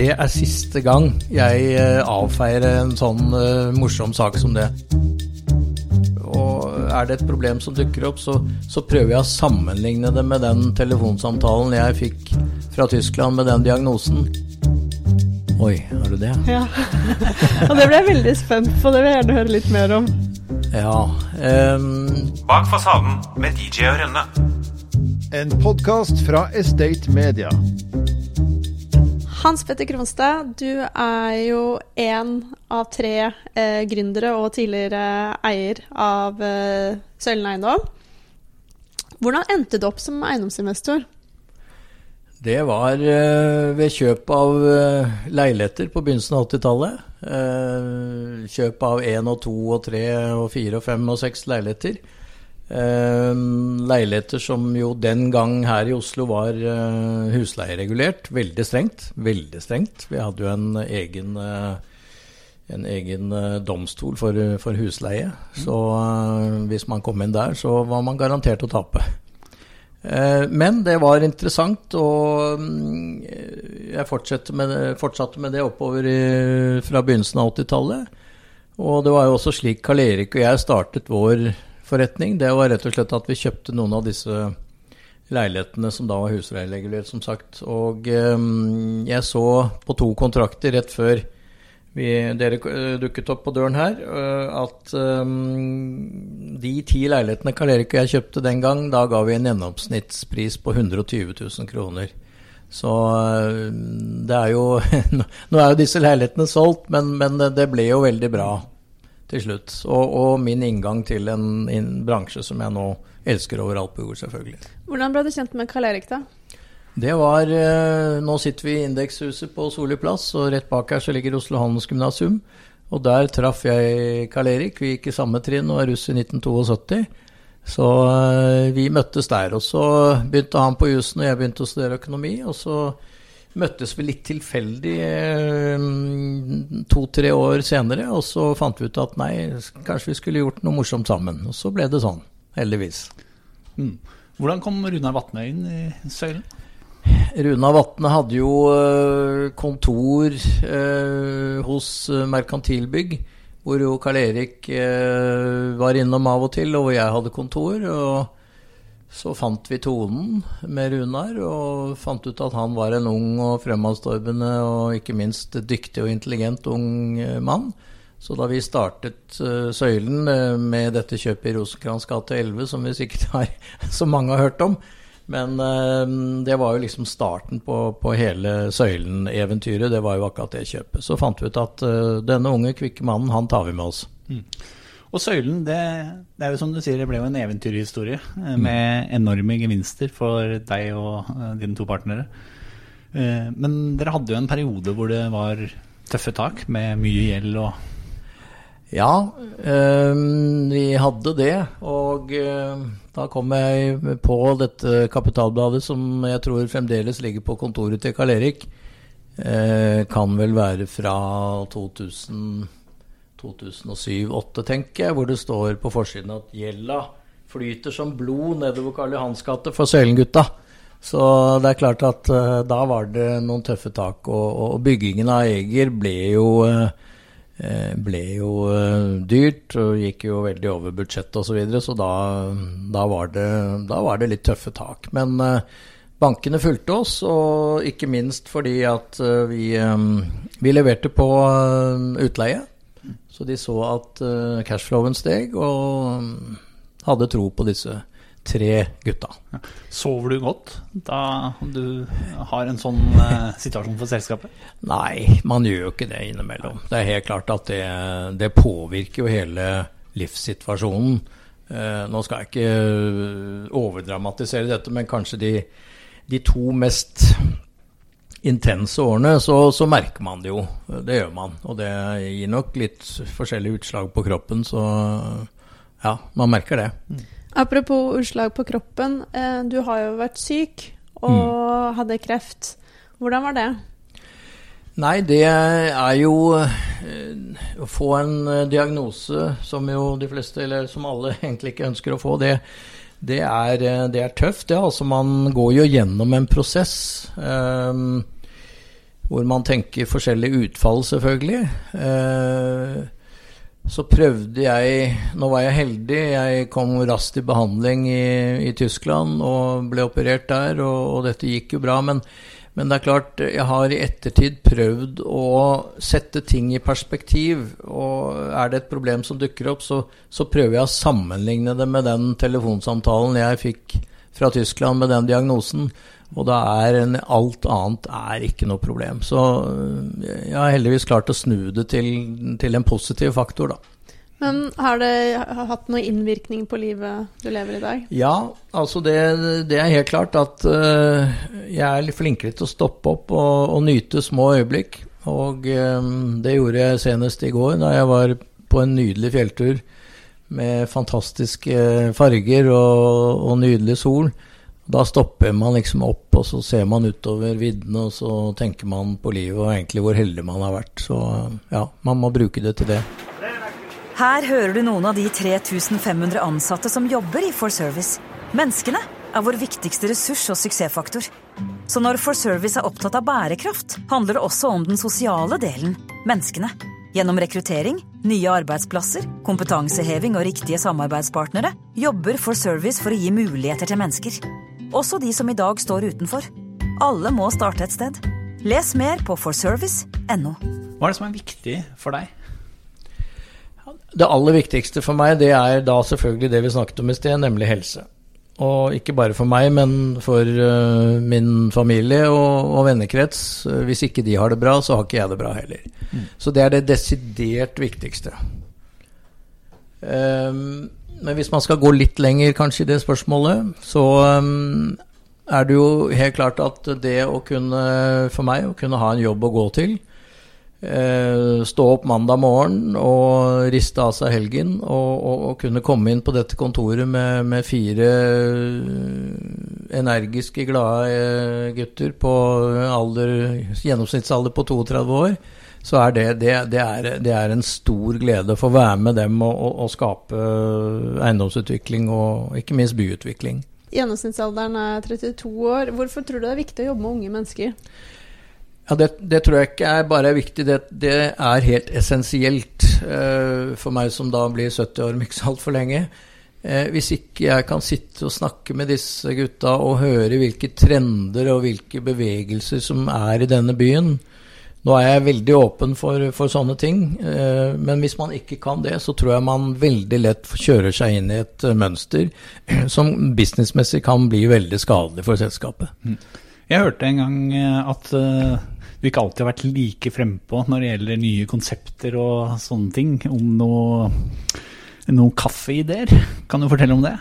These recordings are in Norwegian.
det er siste gang jeg eh, avfeier en sånn uh, morsom sak som det. Og er det et problem som dukker opp, så, så, prøver jeg å sammenligne det med den telefonsamtalen jeg fikk fra Tyskland med den diagnosen. Oi, har du det? Ja. Og det ble jeg veldig spent på. Det vil jeg gjerne høre litt mer om. Ja. Um... Bak fasaden med DJ og Rønne. En podkast fra Estate Media. Hans Petter Kronstad, du er jo én av tre eh, gründere og tidligere eier av eh, Søylen eiendom. Hvordan endte du opp som eiendomsinvestor? Det var eh, ved kjøp av eh, leiligheter på begynnelsen av 80-tallet. Eh, kjøp av én og to og tre og fire og fem og seks leiligheter. Eh, leiligheter som jo den gang her i Oslo var eh, husleieregulert. Veldig strengt. Veldig strengt. Vi hadde jo en egen, eh, en egen domstol for, for husleie. Så hvis man kom inn der, så var man garantert å tape. Men det var interessant, og mm, jeg fortsatte med, fortsatte med det oppover i, fra begynnelsen av 80-tallet. Og det var jo også slik Karl Erik og jeg startet vår forretning. Det var rett og slett at vi kjøpte noen av disse leilighetene som da var husleieregulert, som sagt. Og um, jeg så på to kontrakter rett før vi, dere eh, dukket opp på døren her, uh, at um, de ti leilighetene Karl Erik og jeg kjøpte den gang, da ga vi en gjennomsnittspris på 120 000 kroner. Så uh, det er jo Nå er jo disse leilighetene solgt, men, men det ble jo veldig bra til slutt. Og, og min inngang til en, en, bransje som jeg nå elsker overalt på jord, selvfølgelig. Hvordan ble du kjent med Karl Erik, da? Det var eh, Nå sitter vi i Indekshuset på Soli plass, og rett bak her så ligger Oslo Handelsgymnasium. Og der traff jeg Karl Erik. Vi gikk i samme trinn og er russ i 1972. Så eh, vi møttes der. Og så begynte han på jussen, og jeg begynte å studere økonomi. Og så møttes vi litt tilfeldig eh, to-tre år senere, og så fant vi ut at nei, kanskje vi skulle gjort noe morsomt sammen. Og så ble det sånn, heldigvis. Mm. Hvordan kom Runar Vatne inn i søylen? Runa Vatne hadde jo eh, kontor eh, hos Merkantilbygg, hvor jo Karl Erik var innom av og til, og hvor jeg hadde kontor. og så fant vi tonen med Runar, og fant ut at han var en ung og fremadstormende og ikke minst dyktig og intelligent ung eh, mann. Så da vi startet uh, Søylen uh, med dette kjøpet i Rosenkrantz gate 11, som vi sikkert har så mange har hørt om, men uh, det var jo liksom starten på, på hele Søylen-eventyret. Det var jo akkurat det kjøpet. Så fant vi ut at denne unge, kvikke mannen, han tar vi med oss. Mm. Og Søylen, det, det, er jo som du sier, det ble jo en eventyrhistorie eh, med enorme gevinster for deg og uh, dine to partnere. Uh, men dere hadde jo en periode hvor det var tøffe tak med mye gjeld og Ja, vi hadde det. Og da kom jeg på dette kapitalbladet som jeg tror fremdeles ligger på kontoret til Karl Erik. kan vel være fra 2000 2007-2008, tenker jeg, hvor det står på forsiden at gjelda flyter som blod nedover Karl Johans gate for Sølengutta. Så det er klart at uh, da var det noen tøffe tak. Og, og byggingen av Eger ble jo, uh, ble jo uh, dyrt og gikk jo veldig over budsjettet osv. Så, videre, så da, da, var det, da, var det, litt tøffe tak. Men bankene fulgte oss, og ikke minst fordi at vi, vi leverte på utleie. Så de så at uh, cashflowen steg, og um, hadde tro på disse tre gutta. Ja. Sover du godt da du har en sånn uh, situasjon for selskapet? Nei, man gjør jo ikke det innimellom. Det er helt klart at det, det påvirker jo hele livssituasjonen. Uh, nå skal jeg ikke overdramatisere dette, men kanskje de, de to mest intense årene, så, så, merker man det jo. Det gjør man. Og det gir nok litt forskjellige utslag på kroppen, så ja, man merker det. Mm. Apropos utslag på kroppen. Eh, du har jo vært syk og mm. hadde kreft. Hvordan var det? Nei, det er jo eh, å få en eh, diagnose som jo de fleste, eller som alle egentlig ikke ønsker å få, det, det er, eh, det er, tøft. Det, altså man går jo gjennom en prosess. Um, hvor man tenker forskjellige utfall, selvfølgelig. Eh, så prøvde jeg Nå var jeg heldig. Jeg kom raskt i behandling i, i Tyskland og ble operert der, og, og dette gikk jo bra. Men, men, det er klart, jeg har i ettertid prøvd å sette ting i perspektiv. Og er det et problem som dukker opp, så, så prøver jeg å sammenligne det med den telefonsamtalen jeg fikk fra Tyskland med den diagnosen. Og da er en, alt annet er ikke noe problem. Så øh, jeg har heldigvis klart å snu det til, til en positiv faktor, da. Men har det hatt noe innvirkning på livet du lever i dag? Ja, altså det, det er helt klart at uh, jeg er litt flinkere til å stoppe opp og, og nyte små øyeblikk. Og um, det gjorde jeg senest i går, da jeg var på en nydelig fjelltur med fantastiske farger og, og nydelig sol. Da stopper man liksom opp, og så ser man utover viddene, og så tenker man på livet og egentlig hvor heldig man har vært. Så ja, man må bruke det til det. Her hører du noen av de 3500 ansatte som jobber i For Service. Menneskene er vår viktigste ressurs og suksessfaktor. Så når For Service er opptatt av bærekraft, handler det også om den sosiale delen menneskene. Gjennom rekruttering, nye arbeidsplasser, kompetanseheving og riktige samarbeidspartnere jobber For Service for å gi muligheter til mennesker også de som i dag står utenfor. Alle må starte et sted. Les mer på forservice.no. Hva er det som er viktig for deg? Det aller viktigste for meg, det er da selvfølgelig det vi snakket om i sted, nemlig helse. Og ikke bare for meg, men for uh, min familie og, og, vennekrets. Hvis ikke de har det bra, så har ikke jeg det bra heller. Mm. Så det er det desidert viktigste. Um, men hvis man skal gå litt lenger kanskje i det spørsmålet, så um, er det jo helt klart at det å kunne, for meg, å kunne ha en jobb å gå til, eh, stå opp mandag morgen og riste av seg helgen, og, og, og kunne komme inn på dette kontoret med, med fire energiske, glade eh, gutter på alder, gjennomsnittsalder på 32 år, så er det, det, det, er, det, er, en stor glede å få være med dem og, og, og skape eiendomsutvikling og ikke minst byutvikling. Gjennomsnittsalderen er 32 år. Hvorfor tror du det er viktig å jobbe med unge mennesker? Ja, det, det, tror jeg ikke er bare viktig, det, det er helt essensielt uh, for meg som da blir 70 år om ikke så altfor lenge. Uh, hvis ikke jeg kan sitte og snakke med disse gutta og høre hvilke trender og hvilke bevegelser som er i denne byen, nå er jeg veldig åpen for, for sånne ting, eh, men hvis man ikke kan det, så tror jeg man veldig lett kjører seg inn i et eh, mønster som businessmessig kan bli veldig skadelig for selskapet. Mm. Jeg hørte en gang eh, at du ikke alltid har vært like frempå når det gjelder nye konsepter og sånne ting. Om noen noe kaffeideer. Kan du fortelle om det?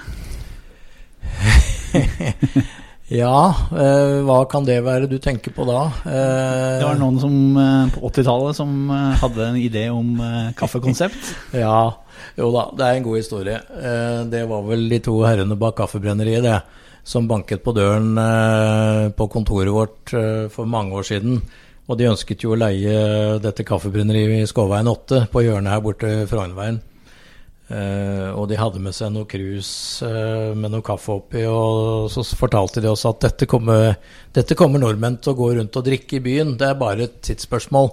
Ja, eh, hva kan det være du tenker på da? Eh, det var noen som, eh, på 80-tallet som eh, hadde en idé om eh, kaffekonsept. ja, jo da, det er en god historie. Eh, det var vel de to herrene bak Kaffebrenneriet, det. Som banket på døren på kontoret vårt for mange år siden. Og de ønsket jo å leie dette kaffebrenneriet i Skåveien 8 på hjørnet her borte Frognerveien. Uh, og de hadde med seg noe krus uh, med noe kaffe oppi, og så fortalte de oss at dette kommer, dette kommer, nordmenn til å gå rundt og drikke i byen, det er bare et tidsspørsmål.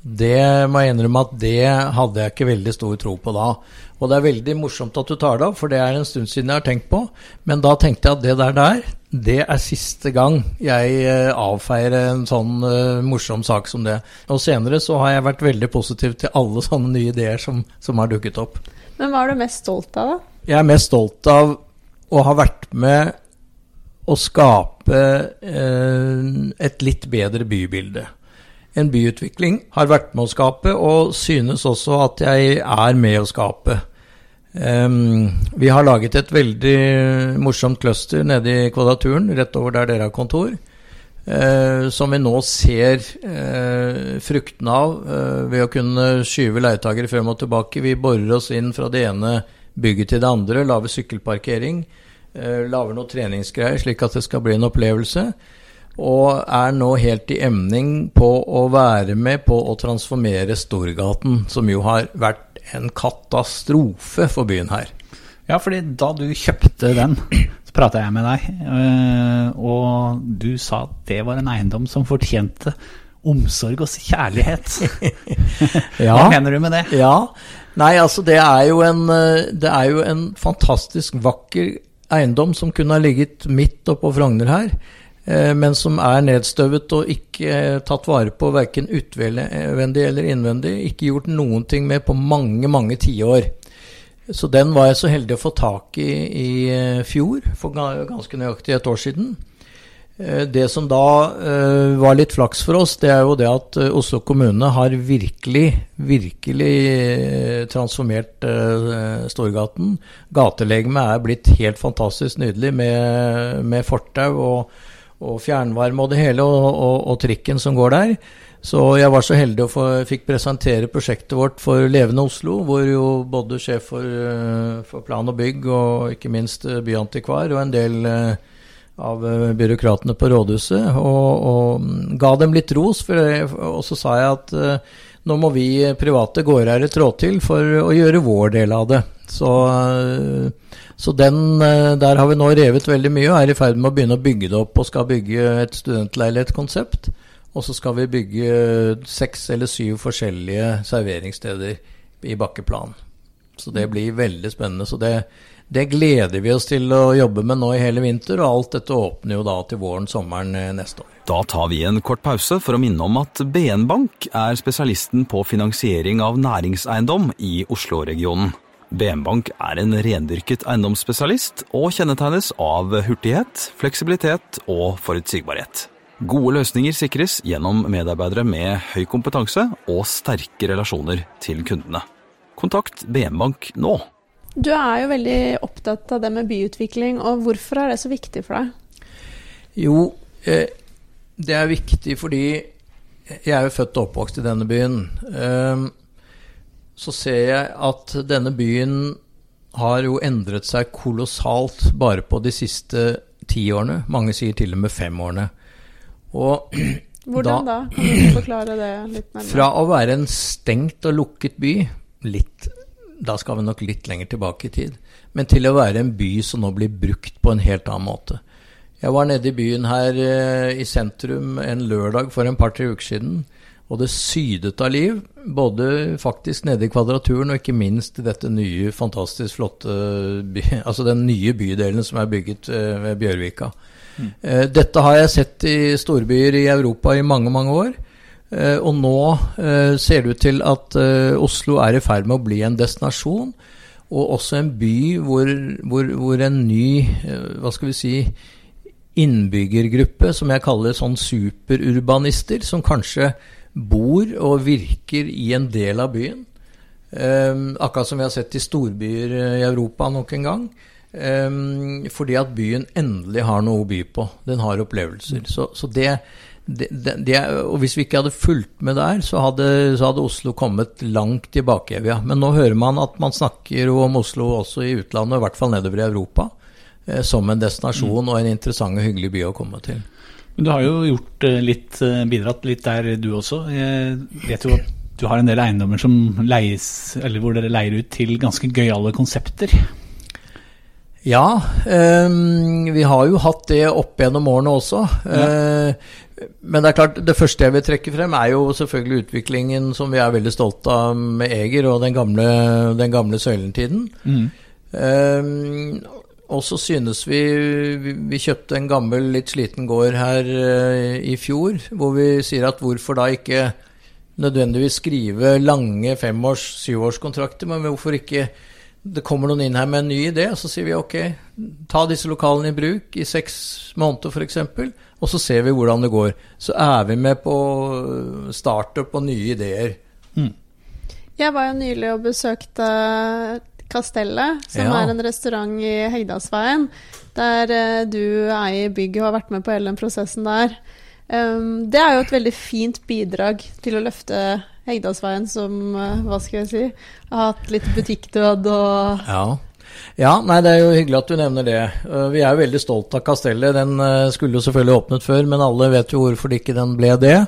Det må jeg innrømme at det hadde jeg ikke veldig stor tro på da. Og det er veldig morsomt at du tar det opp, for det er en stund siden jeg har tenkt på. Men da tenkte jeg at det der der, det er siste gang jeg uh, avfeier en sånn morsom sak som det. Og senere så har jeg vært veldig positiv til alle sånne nye ideer som, som har dukket opp. Men hva er du mest stolt av, da? Jeg er mest stolt av å ha vært med å skape eh, et litt bedre bybilde. En byutvikling har vært med å skape, og synes også at jeg er med å skape. Um, vi har laget et veldig morsomt cluster nede i Kvadraturen, rett over der dere har kontor. Eh, som vi nå ser eh, fruktene av eh, ved å kunne skyve leietakere frem og tilbake. Vi borer oss inn fra det ene bygget til det andre, lager sykkelparkering, eh, lager noe treningsgreier slik at det skal bli en opplevelse. Og er nå helt i emning på å være med på å transformere Storgaten, som jo har vært en katastrofe for byen her. Ja, fordi da du kjøpte den, så prata jeg med deg, eh, og du sa at det var en eiendom som fortjente omsorg og kjærlighet. Ja. Hva mener du med det? Ja. Nei, altså det er jo en, eh, det er jo en fantastisk vakker eiendom som kunne ha ligget midt oppå Frogner her, eh, men som er nedstøvet og ikke tatt vare på verken utvendig eller innvendig. Ikke gjort noen ting med på mange, mange tiår. Så den var jeg så heldig å få tak i i eh, fjor, for ganske nøyaktig et år siden. Eh, Det som da eh, var litt flaks for oss, det er jo det at Oslo kommune har virkelig, virkelig transformert Storgaten. Gatelegemet er blitt helt fantastisk nydelig med, med fortau og, og fjernvarme og det hele, og, og, og trikken som går der. Så jeg var så heldig å få, fikk presentere prosjektet vårt for Levende Oslo, hvor jo både sjef for, eh, for plan og bygg og ikke minst eh, byantikvar og en del eh, av byråkratene på rådhuset, og, og mm, ga dem litt ros. Det, og så sa jeg at nå må vi private gårdeiere trå til for å gjøre vår del av det. Så, så den, der har vi nå revet veldig mye og er i ferd med å begynne å bygge det opp og skal bygge et studentleilighetskonsept. Og så skal vi bygge seks eller syv forskjellige serveringssteder i bakkeplan. Så det blir veldig spennende. Så det, det gleder vi oss til å jobbe med nå i hele vinter, og alt dette åpner jo da til våren-sommeren eh, neste år. Da tar vi en kort pause for å minne om at BN Bank er spesialisten på finansiering av næringseiendom i Oslo-regionen. BN Bank er en rendyrket eiendomsspesialist og kjennetegnes av hurtighet, fleksibilitet og forutsigbarhet. Gode løsninger sikres gjennom medarbeidere med høy kompetanse og sterke relasjoner til kundene. Kontakt BN Bank nå. Du er jo veldig opptatt av det med byutvikling, og hvorfor er det så viktig for deg? Jo, eh, det er viktig fordi jeg er jo født og oppvokst i denne byen. Ehm, så ser jeg at denne byen har jo endret seg kolossalt bare på de siste ti årene. Mange sier til og med fem årene. Og Hvordan da? Kan du forklare det litt nærmere? fra å være en stengt og lukket by, litt, da skal vi nok litt lenger tilbake i tid, men til å være en by som nå blir brukt på en helt annen måte. Jeg var nede i byen her eh, i sentrum en lørdag for en par-tre uker siden, og det sydet av liv, både faktisk nede i Kvadraturen og ikke minst i dette nye, fantastisk flotte by, altså den nye bydelen som er bygget eh, ved Bjørvika. Mm. Dette har jeg sett i storbyer i Europa i mange, mange år. Eh, Og nå eh, ser det ut til at eh, Oslo er i ferd med å bli en destinasjon, og også en by hvor, hvor, hvor en ny, eh, hva skal vi si, innbyggergruppe, som jeg kaller sånn superurbanister, som kanskje bor og virker i en del av byen. Um, akkurat som vi har sett i storbyer eh, i Europa nok en gang. Um, fordi at byen endelig har noe å by på. Den har opplevelser. Så, så det, det, det, Og hvis vi ikke hadde fulgt med der, så hadde, så hadde Oslo kommet langt i bakevja. Men nå hører man at man snakker om Oslo også i utlandet, i hvert fall nedover i Europa, eh, som en destinasjon og en interessant og hyggelig by å komme til. Men du har jo gjort eh, litt, eh, bidratt litt der du også. Jeg vet jo at du har en del eiendommer som leies, eller hvor dere leier ut til ganske gøyale konsepter. Ja, um, vi har jo hatt det opp gjennom årene også. Eh, men det er klart, det første jeg vil trekke frem, er jo selvfølgelig utviklingen som vi er veldig stolte av med Eger og den gamle, den gamle Søylentiden. Ehm, og så synes vi, vi Vi kjøpte en gammel, litt sliten gård her eh, i fjor, hvor vi sier at hvorfor da ikke nødvendigvis skrive lange femårs-, syvårskontrakter, men hvorfor ikke det kommer noen inn her med en ny idé, og så sier vi ok, ta disse lokalene i bruk i seks måneder f.eks., og så ser vi hvordan det går. Så er vi med på startup og nye ideer. Jeg var jo nylig og besøkte Kastellet, som Ja. er en restaurant i Hegdalsveien, der eh, du eier bygget og har vært med på hele den prosessen der. Um, det er jo et veldig fint bidrag til å løfte Hegdalsveien, som eh, hva skal jeg si har hatt litt butikkdød og Ja. ja, nei, det er jo hyggelig at du nevner det. Eh, Vi er jo veldig stolt av Kastellet. Den skulle jo selvfølgelig åpnet før, men alle vet jo hvorfor det ikke den ble det.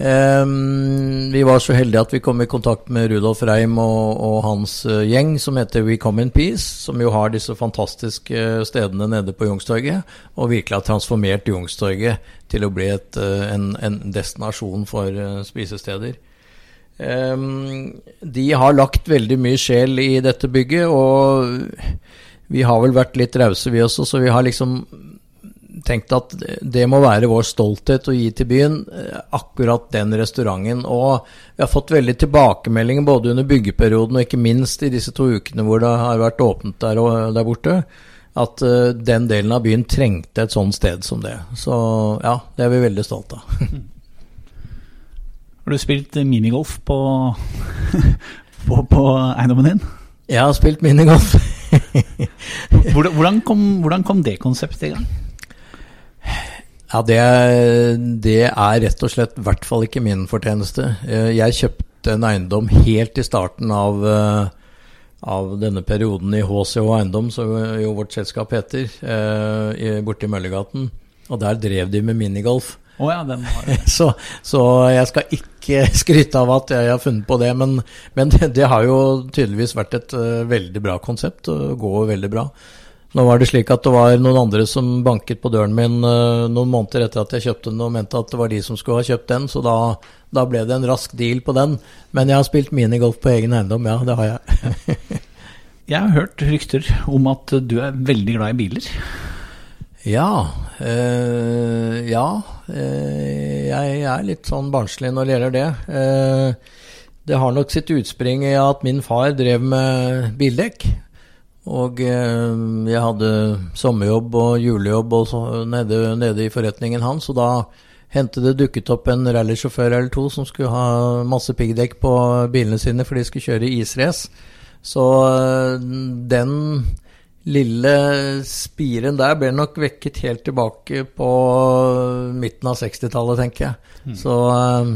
Ehm, vi var så heldige at vi kom i kontakt med Rudolf Reim og, og hans eh, gjeng som heter We Come In Peace, som jo har disse fantastiske stedene nede på Youngstorget, og virkelig har transformert Youngstorget til å bli et, eh, en, en destinasjon for eh, spisesteder. Ehm, de har lagt veldig mye sjel i dette bygget, og vi har vel vært litt rause vi også, så vi har liksom tenkt at det må være vår stolthet å gi til byen eh, akkurat den restauranten. Og vi har fått veldig tilbakemeldinger både under byggeperioden og ikke minst i disse to ukene hvor det har vært åpent der, og, der borte, at uh, den delen av byen trengte et sånt sted som det. Så ja, det er vi veldig stolte av. Har du spilt minigolf på, på, på eiendommen din? Jeg har spilt minigolf. hvordan, kom, hvordan kom det konseptet i gang? Ja, det, det, er rett og slett i hvert fall ikke min fortjeneste. Eh, jeg kjøpte en eiendom helt i starten av, eh, av denne perioden i HCH Eiendom, som jo vårt selskap heter, eh, borte i Møllergaten. Og der drev de med minigolf. Oh ja, så, så, jeg skal ikke skryte av at jeg har funnet på det, men, men det, det, har jo tydeligvis vært et uh, veldig bra konsept og går veldig bra. Nå var det slik at det var noen andre som banket på døren min uh, noen måneder etter at jeg kjøpte den og mente at det var de som skulle ha kjøpt den, så da, da ble det en rask deal på den. Men jeg har spilt minigolf på egen eiendom, ja, det har jeg. jeg har hørt rykter om at du er veldig glad i biler. Ja. Øh, ja. Øh, jeg er litt sånn barnslig når det gjelder det. Uh, det har nok sitt utspring i at min far drev med bildekk. Og eh, jeg hadde sommerjobb og julejobb og så, nede, nede, i forretningen hans, og da hendte det dukket opp en rallysjåfør eller to som skulle ha masse piggdekk på bilene sine for de skulle kjøre israce. Så eh, den lille spiren der ble nok vekket helt tilbake på midten av 60-tallet, tenker jeg. Mm. Så eh,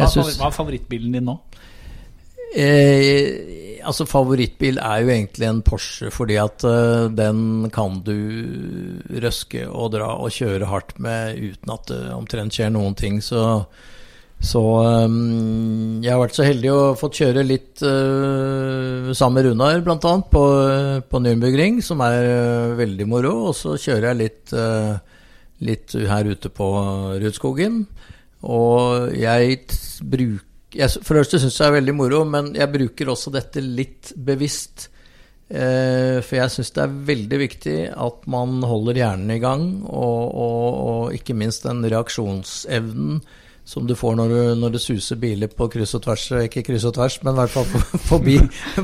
jeg syns Hva er favorittbilen din nå? Eh, altså Favorittbil er jo egentlig en Porsche, fordi at uh, den kan du røske og dra og kjøre hardt med uten at det omtrent skjer noen ting. Så, så um, jeg har vært så heldig å fått kjøre litt uh, sammen med Runar, bl.a. På, på Nürnbergring, som er uh, veldig moro. Og så kjører jeg litt, litt her ute på Rudskogen. Og jeg bruker jeg, For det første syns jeg er veldig moro, men jeg bruker også dette litt bevisst. Eh, for jeg syns det er veldig viktig at man holder hjernen i gang, og, og, og ikke minst den reaksjonsevnen som du får når, du, når det suser biler på kryss og tvers, ikke kryss og tvers, men i hvert fall forbi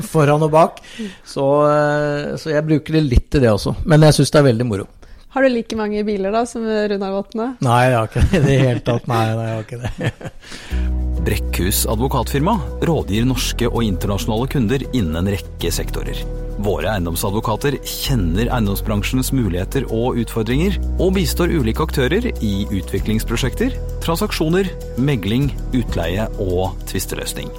foran og bak. Så, eh, så jeg bruker det litt til det også. Men jeg syns det er veldig moro. Har du like mange biler da som Runar Vatne? Nei, jeg har ikke det i det hele tatt. Nei, nei, jeg har ikke det. Brekkhus advokatfirma rådgir norske og internasjonale kunder innen en rekke sektorer. Våre eiendomsadvokater kjenner eiendomsbransjens muligheter og utfordringer, og bistår ulike aktører i utviklingsprosjekter, transaksjoner, megling, utleie og tvisteløsning.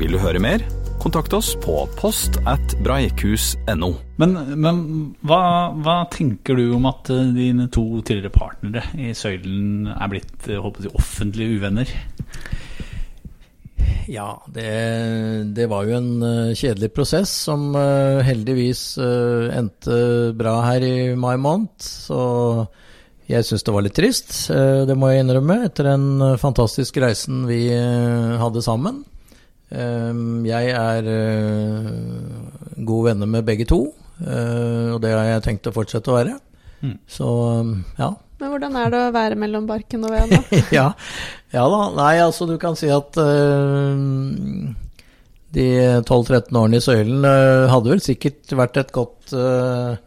Vil du høre mer? Kontakt oss på post at breikhus.no. Men, men hva, hva, tenker du om at eh, dine to tidligere partnere i Søylen er blitt håper jeg, offentlige uvenner? Ja, det, det, var jo en uh, kjedelig prosess som heldigvis endte bra her i mai måned. Så jeg syns det var litt trist, det må jeg innrømme, etter den fantastiske reisen vi hadde sammen. Ehm, jeg er eh, gode venner med begge to, eh, og det har jeg tenkt å fortsette å være. Mm. Så ja. Men hvordan er det å være mellom barken og veden, da? ja. ja, da. Nei, altså du kan si at uh, de 12-13 årene i Søylen uh, hadde vel sikkert vært et godt uh,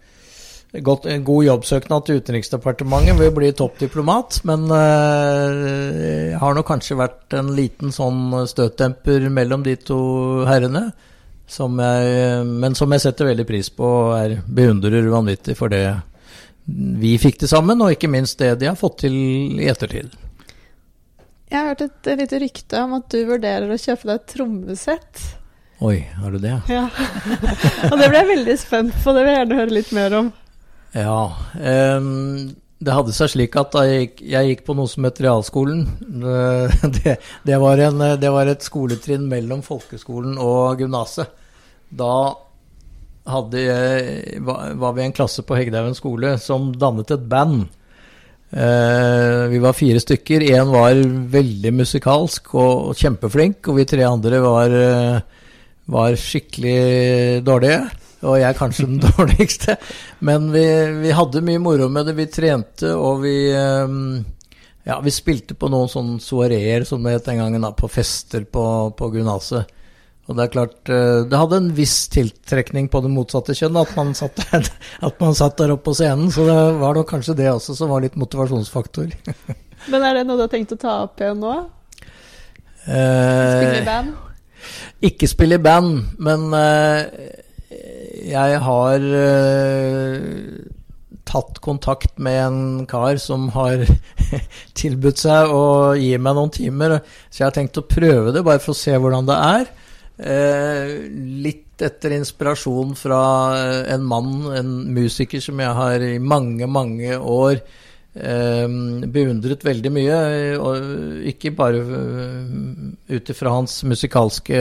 Godt, en god jobbsøknad til Utenriksdepartementet ved å bli toppdiplomat, men uh, har nok kanskje vært en liten sånn støtdemper mellom de to herrene. Som jeg, men som jeg setter veldig pris på og er beundrer vanvittig for det vi fikk til sammen, og ikke minst det de har fått til i ettertid. Jeg har hørt et lite rykte om at du vurderer å kjøpe deg et trommesett. Oi, har du det? Ja. og det ble jeg veldig spent på, det vil jeg gjerne høre litt mer om. Ja. Um, det hadde seg slik at jeg gikk, jeg gikk på noe som het realskolen. Eh, Det, det, var en, det var et skoletrinn mellom folkeskolen og gymnaset. Da hadde jeg, var vi en klasse på Hegdehaugen skole som dannet et band. Eh, vi var fire stykker. Én var veldig musikalsk og kjempeflink, og vi tre andre var, eh, var skikkelig dårlige. Og jeg kanskje den dårligste. Men vi, vi hadde mye moro med det. Vi trente, og vi eh, Ja, vi spilte på noen sånne soareer, som det het den gangen, da, på fester på, på gymnaset. Og det er klart, eh, det hadde en viss tiltrekning på det motsatte kjønn at man satt der, at man satt der oppe på scenen. Så det var nok kanskje det også som var litt motivasjonsfaktor. Men er det noe du har tenkt å ta opp igjen nå? Eh, Spille i band? Ikke spille i band, men eh, jeg har eh, tatt kontakt med en kar som har tilbudt seg å gi meg noen timer. Så jeg har tenkt å prøve det, bare for å se hvordan det er. Eh, litt etter inspirasjon fra en mann, en musiker som jeg har i mange, mange år beundret veldig mye. Og ikke bare uh, ut ifra hans musikalske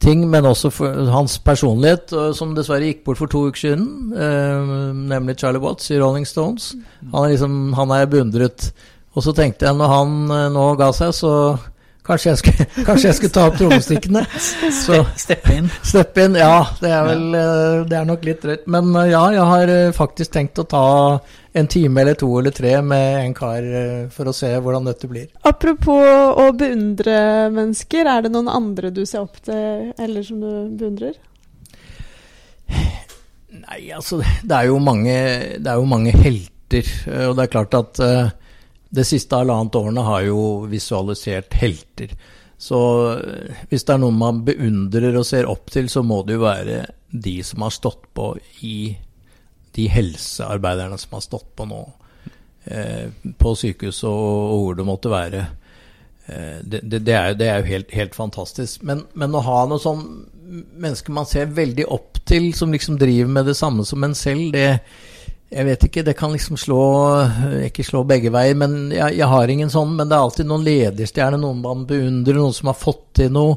ting, men også hans personlighet, som dessverre gikk bort for to uker siden, eh, nemlig Charlie Watts i Rolling Stones. Han er, liksom, han er beundret. Og så tenkte jeg, når han eh, nå ga seg, så kanskje jeg skulle, kanskje jeg skulle ta opp trommestikkene. Steppe inn. Steppe inn, ja. Det er vel eh, Det er nok litt drøyt. Men eh, ja, jeg har eh, faktisk tenkt å ta en time eller to eller tre med en kar for å se hvordan dette blir. Apropos å beundre mennesker, er det noen andre du ser opp til, eller som du beundrer? Nei, altså det er jo mange, det er jo mange helter. Og det er klart at det siste halvannet årene har jo visualisert helter. Så eh, hvis det er noen man beundrer og ser opp til, så må det jo være de som har stått på i De helsearbeiderne som har stått på nå. Eh, på sykehus og, og hvor det måtte være. Eh, det, det, det, er, jo- det er jo helt, helt fantastisk. Men, men å ha noe sånn mennesker man ser veldig opp til, som liksom driver med det samme som en selv, det Jeg vet ikke, det kan liksom slå Ikke slå begge veier, men jeg, jeg har ingen sånn. Men det er alltid noen lederstjerner, noen man beundrer, noen som har fått til noe.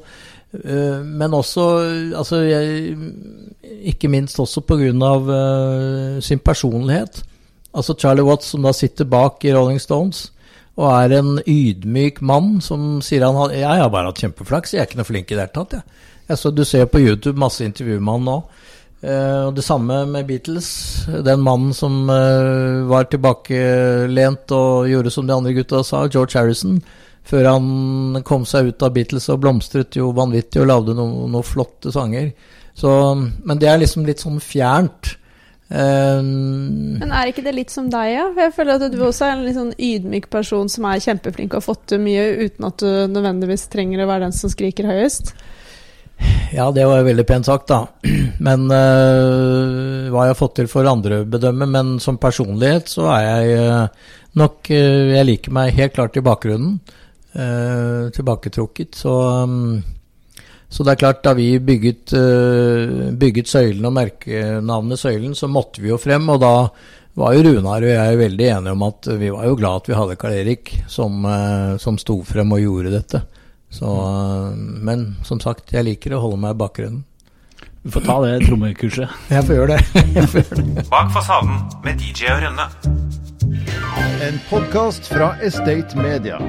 Eh, Men også, altså jeg, ikke minst også pga. Uh, sin personlighet. Altså Charlie Watts, som da sitter bak i Rolling Stones, og er en ydmyk mann som sier han Jeg har bare hatt kjempeflaks, jeg er ikke noe flink i det hele tatt, jeg. jeg. Så du ser på YouTube masse intervjuer med han nå. Eh, og det samme med Beatles. Den mannen som uh, var tilbakelent og gjorde som de andre gutta sa, George Harrison. Før han kom seg ut av Beatles og blomstret jo vanvittig og lagde noen no flotte sanger. Så, men det er liksom litt sånn fjernt. Um, Men er ikke det litt som deg, ja? Jeg føler at du også er en litt sånn ydmyk person som er kjempeflink og har fått til mye uten at du nødvendigvis trenger å være den som skriker høyest. Ja, det var jo veldig pent sagt, da. Men øh, hva jeg har fått til for andre å bedømme. Men som personlighet så er jeg øh, nok øh, Jeg liker meg helt klart i bakgrunnen. tilbaketrukket. Så, um, så det er klart, da vi bygget, bygget Søylen og merkenavnet Søylen, så måtte vi jo frem. Og da var jo Runar og jeg veldig enige om at vi var jo glad at vi hadde Karl Erik som, som sto frem og gjorde dette. Så, øh, men som sagt, jeg liker å holde meg i bakgrunnen. Du får ta det trommekurset. Jeg får gjøre det. Jeg får gjøre det. Bak fasaden med DJ og Rønne. En podkast fra Estate Media.